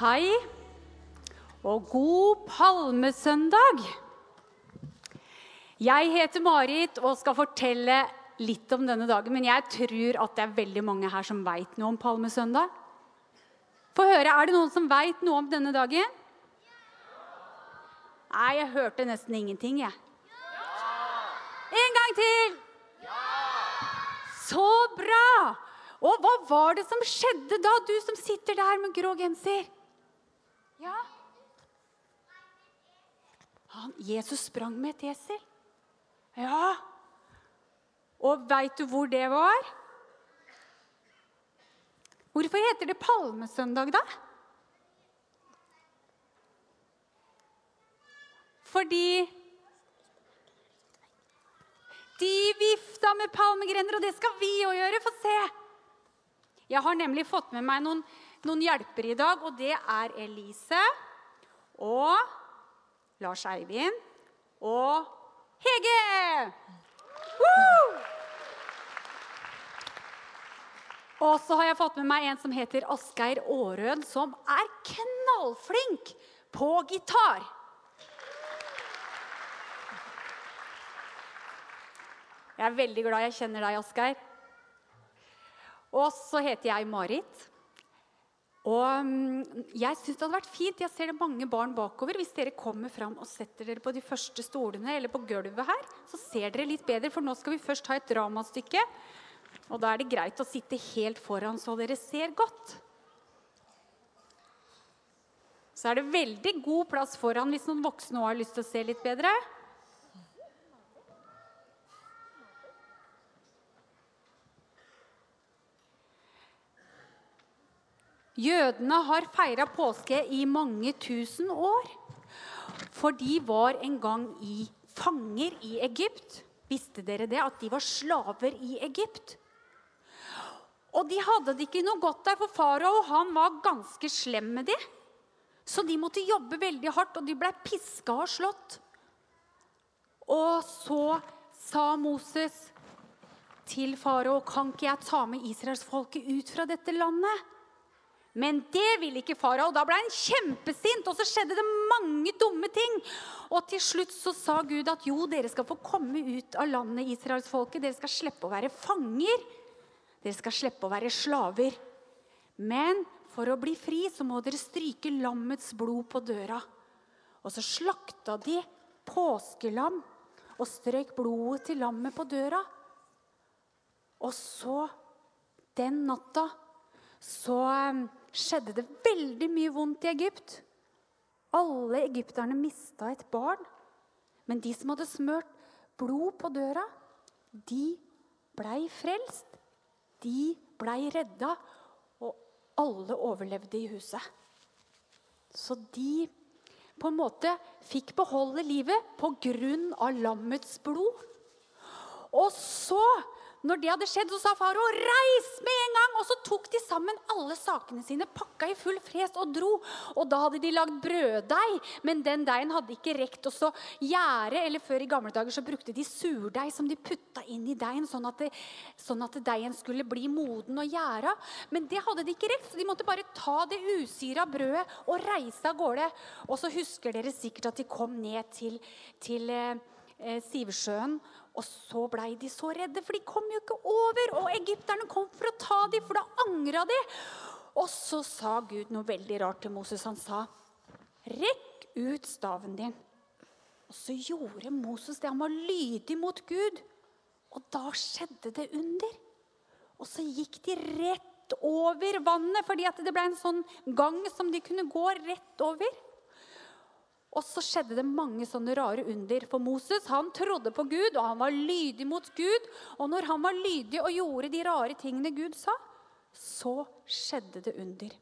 Hei og god palmesøndag. Jeg heter Marit og skal fortelle litt om denne dagen. Men jeg tror at det er veldig mange her som veit noe om palmesøndag. Få høre, Er det noen som veit noe om denne dagen? Nei, jeg hørte nesten ingenting, jeg. En gang til! Så bra! Og hva var det som skjedde da, du som sitter der med grå genser? Ja? Han, Jesus sprang med et esel. Ja. Og veit du hvor det var? Hvorfor heter det palmesøndag, da? Fordi de vifta med palmegrener, og det skal vi òg gjøre. Få se. Jeg har nemlig fått med meg noen, noen hjelpere i dag, og det er Elise og Lars Eivind og Hege. Woo! Og så har jeg fått med meg en som heter Asgeir Aarød, som er knallflink på gitar. Jeg er veldig glad jeg kjenner deg, Asgeir. Og så heter jeg Marit. Og mm, jeg syns det hadde vært fint. Jeg ser det mange barn bakover. Hvis dere kommer fram og setter dere på de første stolene eller på gulvet her, så ser dere litt bedre, for nå skal vi først ha et dramastykke. Og da er det greit å sitte helt foran så dere ser godt. Så er det veldig god plass foran hvis noen voksne òg har lyst til å se litt bedre. Jødene har feira påske i mange tusen år. For de var en gang i fanger i Egypt. Visste dere det? At de var slaver i Egypt. Og de hadde det ikke noe godt der, for farao var ganske slem med dem. Så de måtte jobbe veldig hardt, og de ble piska og slått. Og så sa Moses til farao, kan ikke jeg ta med israelsfolket ut fra dette landet? Men det ville ikke farao. Da ble han kjempesint, og så skjedde det mange dumme ting. Og til slutt så sa Gud at jo, dere skal få komme ut av landet, israelsfolket. Dere skal slippe å være fanger. Dere skal slippe å være slaver. Men for å bli fri så må dere stryke lammets blod på døra. Og så slakta de påskelam og strøk blodet til lammet på døra. Og så, den natta, så skjedde det veldig mye vondt i Egypt. Alle egypterne mista et barn. Men de som hadde smørt blod på døra, de blei frelst. De blei redda, og alle overlevde i huset. Så de på en måte fikk beholde livet av lammets blod. Og så når det hadde skjedd, så sa farao 'reis med en gang'. Og så tok de sammen alle sakene sine, pakka i full fres og dro. Og da hadde de lagd brøddeig, men den deigen hadde ikke rekt å gjære. Eller før i gamle dager så brukte de surdeig som de putta inn i deigen, sånn at, det, sånn at deigen skulle bli moden og gjæra. Men det hadde de ikke rekt, så de måtte bare ta det usyra brødet og reise av gårde. Og så husker dere sikkert at de kom ned til, til eh, eh Sivsjøen. Og så blei de så redde, for de kom jo ikke over. Og egypterne kom for å ta dem, for da angra de. Og så sa Gud noe veldig rart til Moses. Han sa, 'Rekk ut staven din.' Og så gjorde Moses det. Han var lydig mot Gud. Og da skjedde det under. Og så gikk de rett over vannet, fordi det ble en sånn gang som de kunne gå rett over. Og så skjedde det mange sånne rare under. For Moses han trodde på Gud, og han var lydig mot Gud. Og når han var lydig og gjorde de rare tingene Gud sa, så skjedde det under.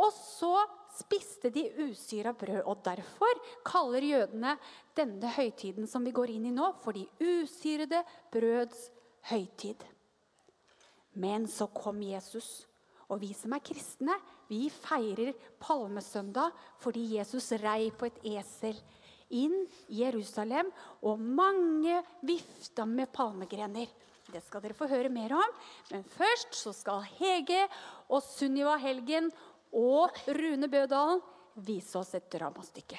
Og så spiste de usyra brød. Og derfor kaller jødene denne høytiden som vi går inn i nå, for de usyrede brøds høytid. Men så kom Jesus. Og vi som er kristne, vi feirer palmesøndag fordi Jesus rei på et esel inn i Jerusalem, og mange vifta med palmegrener. Det skal dere få høre mer om. Men først så skal Hege og Sunniva Helgen og Rune Bødalen vise oss et dramastykke.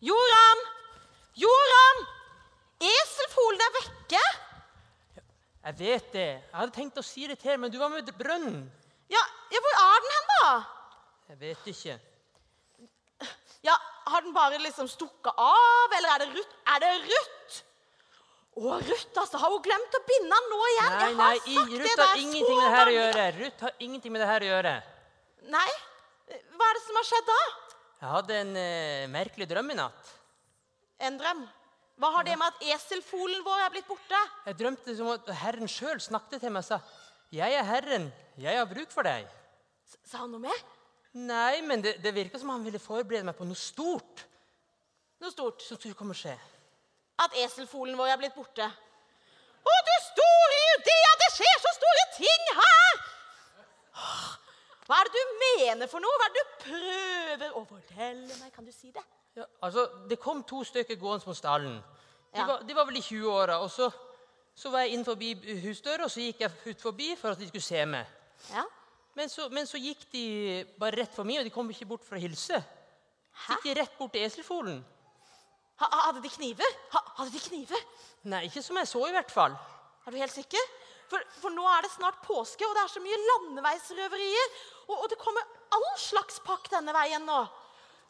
Joram! Joram! Eselfolen er vekke! Jeg vet det. Jeg hadde tenkt å si det til men du var med brønnen. Ja, ja, hvor er den hen, da? Jeg vet ikke. Ja, Har den bare liksom stukket av, eller er det Ruth? Er det Ruth? Å, Ruth, altså. Har hun glemt å binde den nå igjen? Nei, nei, i- Ruth har ingenting med det her å gjøre. Ruth har ingenting med det her å gjøre. Nei? Hva er det som har skjedd da? Jeg hadde en eh, merkelig drøm i natt. En drøm. Hva har det med at eselfolen vår er blitt borte? Jeg drømte som at Herren sjøl snakket til meg og sa 'Jeg er Herren. Jeg har bruk for deg'. S- Sa han noe mer? Nei, men det, det virka som han ville forberede meg på noe stort Noe stort. som skulle komme skje. At eselfolen vår er blitt borte. Å, du store Judea, det skjer så store ting her! Hva er det du mener for noe? Hva er det du prøver å fortelle meg? Kan du si det? Ja, altså, Det kom to stykker gående mot stallen. De, Ja. var, de var vel i 20-åra. og så, så var jeg inn forbi husdøra, og så gikk jeg ut forbi for at de skulle se meg. Ja. Men så, men så gikk de bare rett for meg, og de kom ikke bort for å hilse. Så gikk de rett bort til eselfolen. Ha, hadde de kniver? Ha, hadde de kniver? Nei, ikke som jeg så, i hvert fall. Er du helt sikker? For, for nå er det snart påske, og det er så mye landeveisrøverier. Og, og det kommer all slags pakk denne veien nå.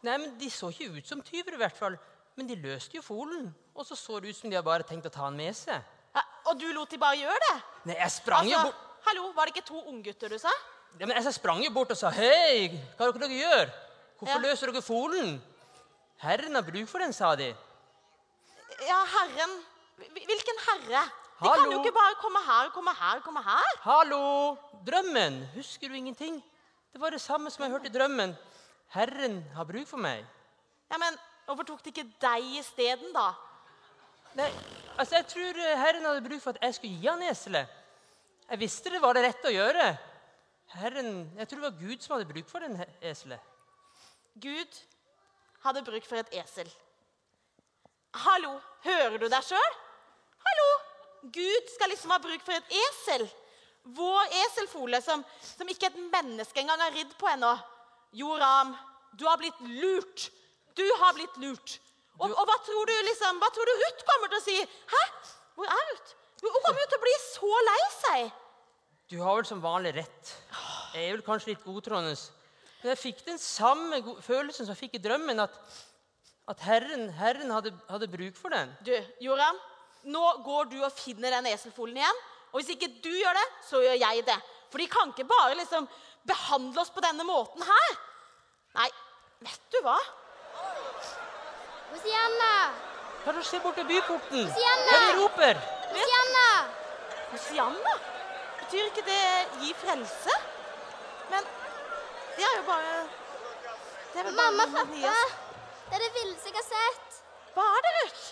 Nei, men De så ikke ut som tyver, i hvert fall. Men de løste jo folen. Og så så det ut som de hadde bare tenkt å ta den med seg. Ja, og du lot de bare gjøre det? Nei, jeg sprang jo Altså, bort hallo, var det ikke to unggutter du sa? ja, men jeg sprang jo bort og sa Hei, hva er det dere gjør? Hvorfor Ja. løser dere folen? Herren har bruk for den, sa de. Ja, herren. Hvilken herre? De kan jo ikke bare komme her komme her komme her. Hallo! Drømmen! Husker du ingenting? Det var det samme som jeg hørte i drømmen. Herren har bruk for meg. Ja, men hvorfor tok det ikke deg isteden, da? Nei, altså Jeg tror eh, Herren hadde bruk for at jeg skulle gi han eselet. Jeg visste det var det rette å gjøre. Herren, Jeg tror det var Gud som hadde bruk for den eselet. Gud hadde bruk for et esel. Hallo, hører du deg sjøl? Hallo! Gud skal liksom ha bruk for et esel. Vår eselfole, som, som ikke et menneske engang har ridd på ennå. Joram, du har blitt lurt. Du har blitt lurt. Og, og hva tror du liksom, hva tror du Ruth kommer til å si? Hæ? Hvor er Ruth? Hun kommer jo til å bli så lei seg. Du har vel som vanlig rett. Jeg er vel kanskje litt godtroende. Men jeg fikk den samme følelsen som jeg fikk i drømmen, at, at Herren, herren hadde, hadde bruk for den. Du, Joram, nå går du og finner den eselfolen igjen. Og hvis ikke du gjør det, så gjør jeg det. For de kan ikke bare liksom behandle oss på denne måten her. Nei, vet du hva? Hosianna! Hva er det som skjer borte i byporten? Hosianna! Hvem er roper? Hosianna! Hosianna? Betyr ikke det gi frelse? Men det er jo bare det er bare Mamma, pappa! Det er det villeste jeg har sett. Hva er det, Ruth?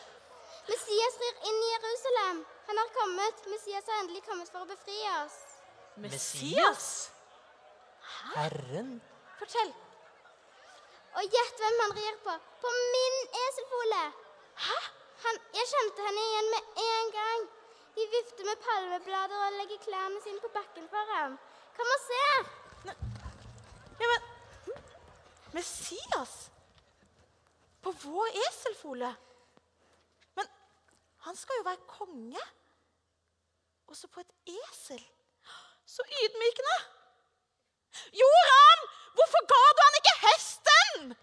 Messias rir inn i Jerusalem. Han har kommet. Messias har endelig kommet for å befri oss. Messias? Herren? Fortell. Og gjett hvem han rir på. På min eselfole. Hæ? Han, jeg kjente henne igjen med en gang. De vifter med palmeblader og legger klærne sine på bakken for ham. Kom og se! Ja, men Messias? På vår eselfole? Han skal jo være konge. Og så på et esel. Så ydmykende. Joram! Hvorfor ga du han ikke hesten?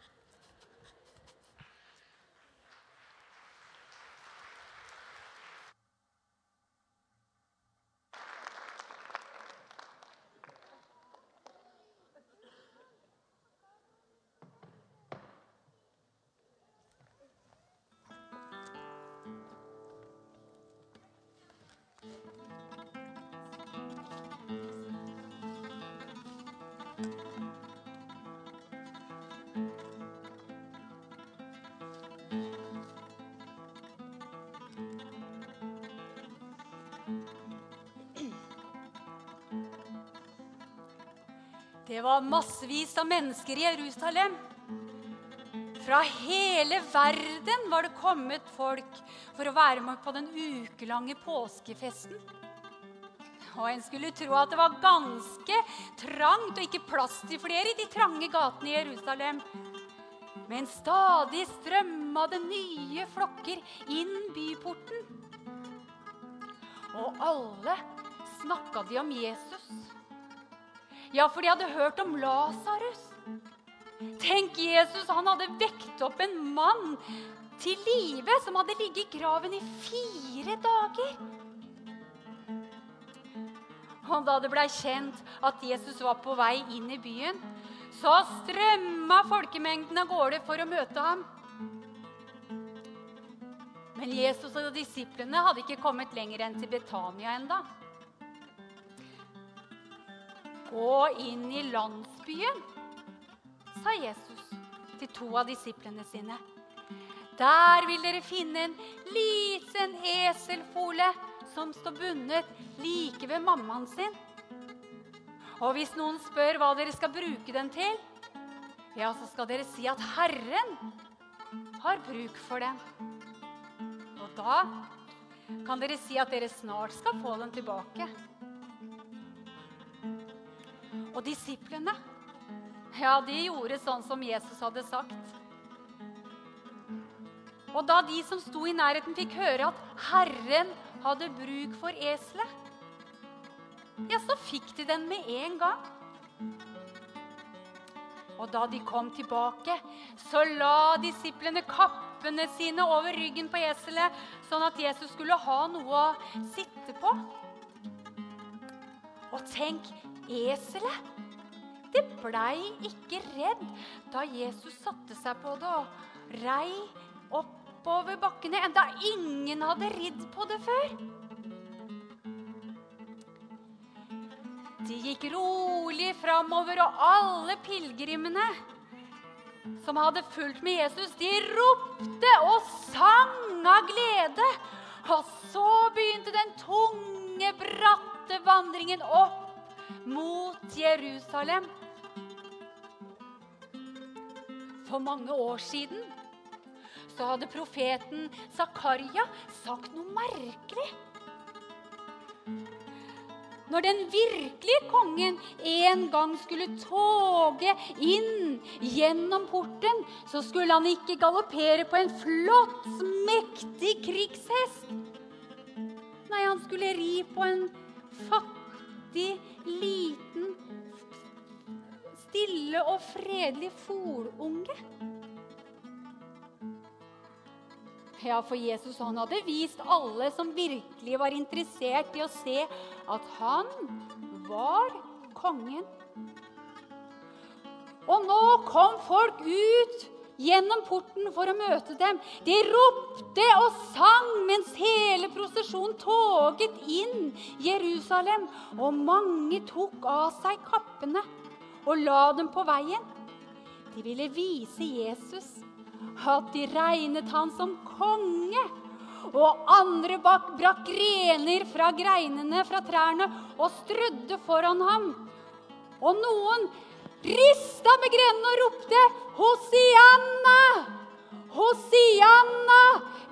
Det var massevis av mennesker i Jerusalem. Fra hele verden var det kommet folk for å være med på den ukelange påskefesten. Og en skulle tro at det var ganske trangt og ikke plass til flere i de trange gatene i Jerusalem. Men stadig strømma det nye flokker inn byporten. Og alle snakka de om Jesus. Ja, for de hadde hørt om Lasarus. Tenk, Jesus han hadde vekt opp en mann til live som hadde ligget i graven i fire dager. Og da det blei kjent at Jesus var på vei inn i byen, så strømma folkemengden av gårde for å møte ham. Men Jesus og disiplene hadde ikke kommet lenger enn til Betania enda. Gå inn i landsbyen, sa Jesus til to av disiplene sine. Der vil dere finne en liten eselfole som står bundet like ved mammaen sin. Og hvis noen spør hva dere skal bruke den til, ja, så skal dere si at Herren har bruk for den. Og da kan dere si at dere snart skal få den tilbake. Og disiplene, ja, de gjorde sånn som Jesus hadde sagt. Og da de som sto i nærheten, fikk høre at Herren hadde bruk for eselet, ja, så fikk de den med en gang. Og da de kom tilbake, så la disiplene kappene sine over ryggen på eselet, sånn at Jesus skulle ha noe å sitte på. Og tenk, eselet det blei ikke redd da Jesus satte seg på det og rei oppover bakkene, enda ingen hadde ridd på det før. De gikk rolig framover, og alle pilegrimene som hadde fulgt med Jesus, de ropte og sang av glede. Og så begynte den tunge, bratte vandringen opp mot Jerusalem. For mange år siden så hadde profeten Zakaria sagt noe merkelig. Når den virkelige kongen en gang skulle toge inn gjennom porten, så skulle han ikke galoppere på en flott, mektig krigshest. Nei, han skulle ri på en fattig, liten, stille og fredelig folunge. Ja, for Jesus han hadde vist alle som virkelig var interessert i å se, at han var kongen. Og nå kom folk ut gjennom porten for å møte dem. De ropte og sang mens hele prosesjonen toget inn Jerusalem. Og mange tok av seg kappene og la dem på veien. De ville vise Jesus at de regnet han som konge. Og andre bak brakk grener fra greinene fra trærne og strødde foran ham. Og noen rista med grenene og ropte Hosianna! Hosianna!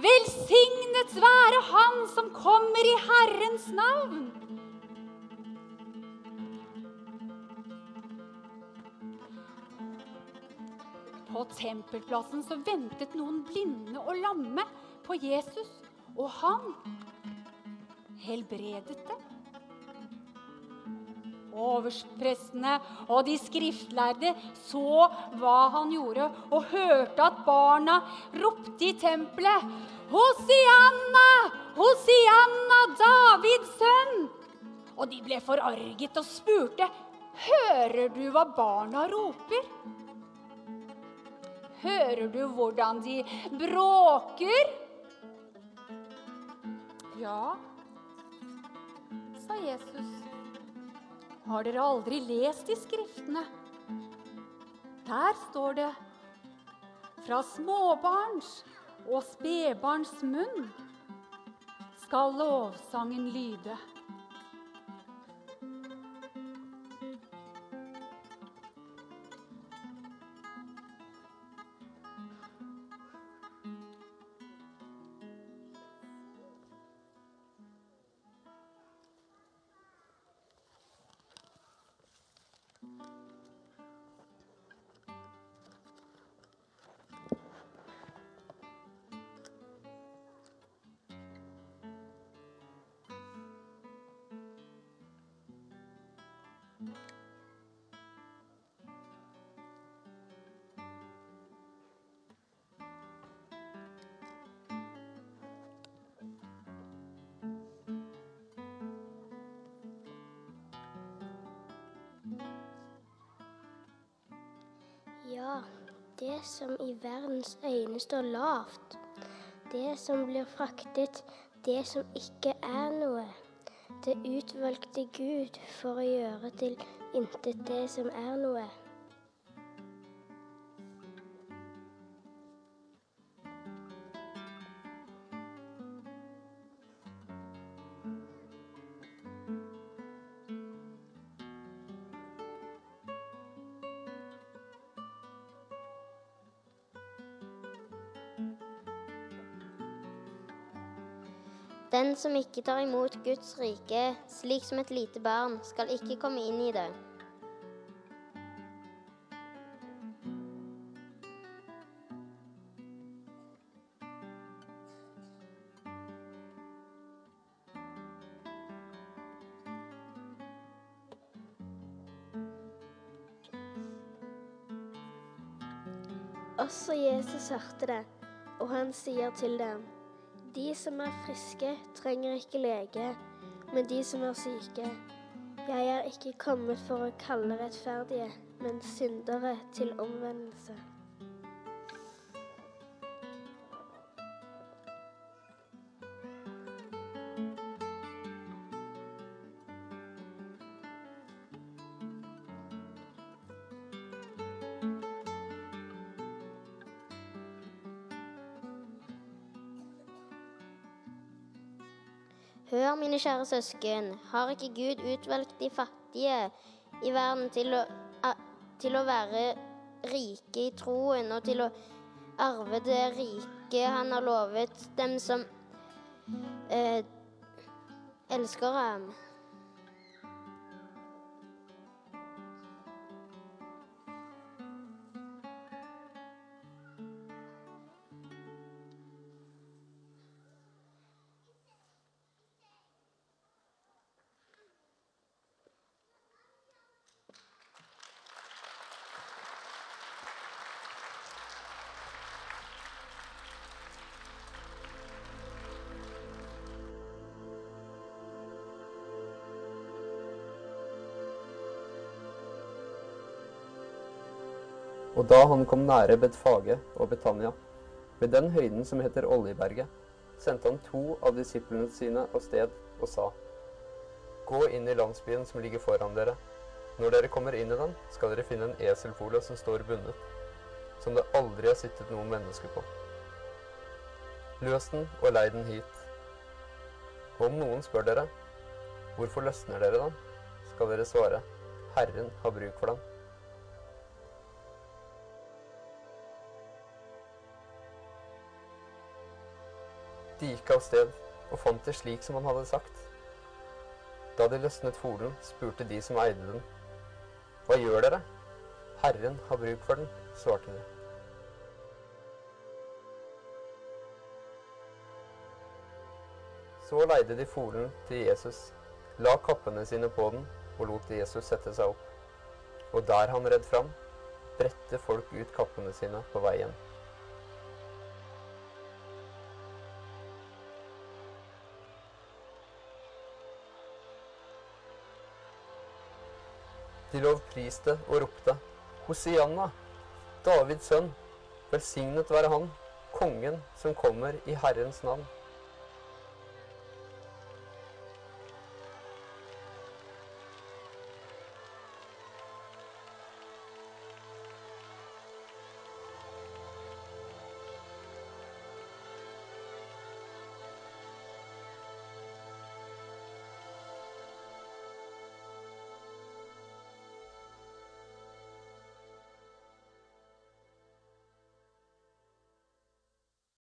Velsignet være Han som kommer i Herrens navn! På tempelplassen så ventet noen blinde og lamme på Jesus, og han helbredet dem. Overprestene og de skriftlærde så hva han gjorde, og hørte at barna ropte i tempelet Hosianna! Hosianna, Davids sønn! Og de ble forarget og spurte, Hører du hva barna roper? Hører du hvordan de bråker? Ja, sa Jesus. Har dere aldri lest i Skriftene? Der står det fra småbarns og spedbarns munn skal lovsangen lyde. Det som i verdens øyne står lavt. Det som blir fraktet, det som ikke er noe. Det utvalgte Gud for å gjøre til intet det som er noe. Den som ikke tar imot Guds rike slik som et lite barn, skal ikke komme inn i det. Også Jesus hørte det, og han sier til dem, de som er friske, trenger ikke lege, men de som er syke. Jeg er ikke kommet for å kalle rettferdige, men syndere til omvendelse. Hør, mine kjære søsken, har ikke Gud utvalgt de fattige i verden til å, til å være rike i troen og til å arve det rike han har lovet dem som eh, elsker ham? Og da han kom nære Bedfage og Betania, ved den høyden som heter Oljeberget, sendte han to av disiplene sine av sted og sa:" Gå inn i landsbyen som ligger foran dere. Når dere kommer inn i den, skal dere finne en eselfole som står bundet, som det aldri har sittet noen menneske på. Løs den og lei den hit. Og om noen spør dere, hvorfor løsner dere den, skal dere svare, Herren har bruk for den. De gikk av sted og fant det slik som han hadde sagt. Da de løsnet folen, spurte de som eide den. Hva gjør dere? Herren har bruk for den, svarte de. Så leide de folen til Jesus, la kappene sine på den og lot Jesus sette seg opp. Og der han redd fram, bredte folk ut kappene sine på veien. De lovpriste og ropte, Hosianna, Davids sønn, velsignet være han, kongen som kommer i Herrens navn.